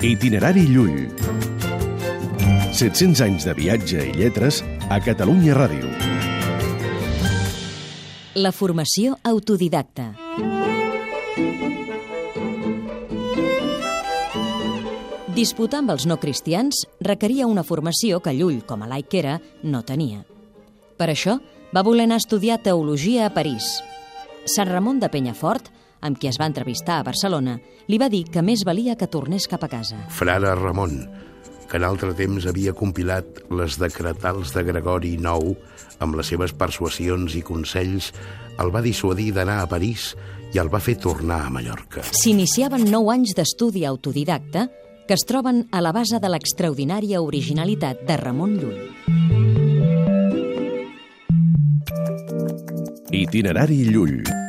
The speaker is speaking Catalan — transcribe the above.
Itinerari Llull. 700 anys de viatge i lletres a Catalunya Ràdio. La formació autodidacta. Disputar amb els no cristians requeria una formació que Llull, com a laic que era, no tenia. Per això, va voler anar a estudiar teologia a París. Sant Ramon de Penyafort, amb qui es va entrevistar a Barcelona, li va dir que més valia que tornés cap a casa. Frare Ramon, que en altre temps havia compilat les decretals de Gregori IX amb les seves persuasions i consells, el va dissuadir d'anar a París i el va fer tornar a Mallorca. S'iniciaven nou anys d'estudi autodidacta que es troben a la base de l'extraordinària originalitat de Ramon Llull. Itinerari Llull.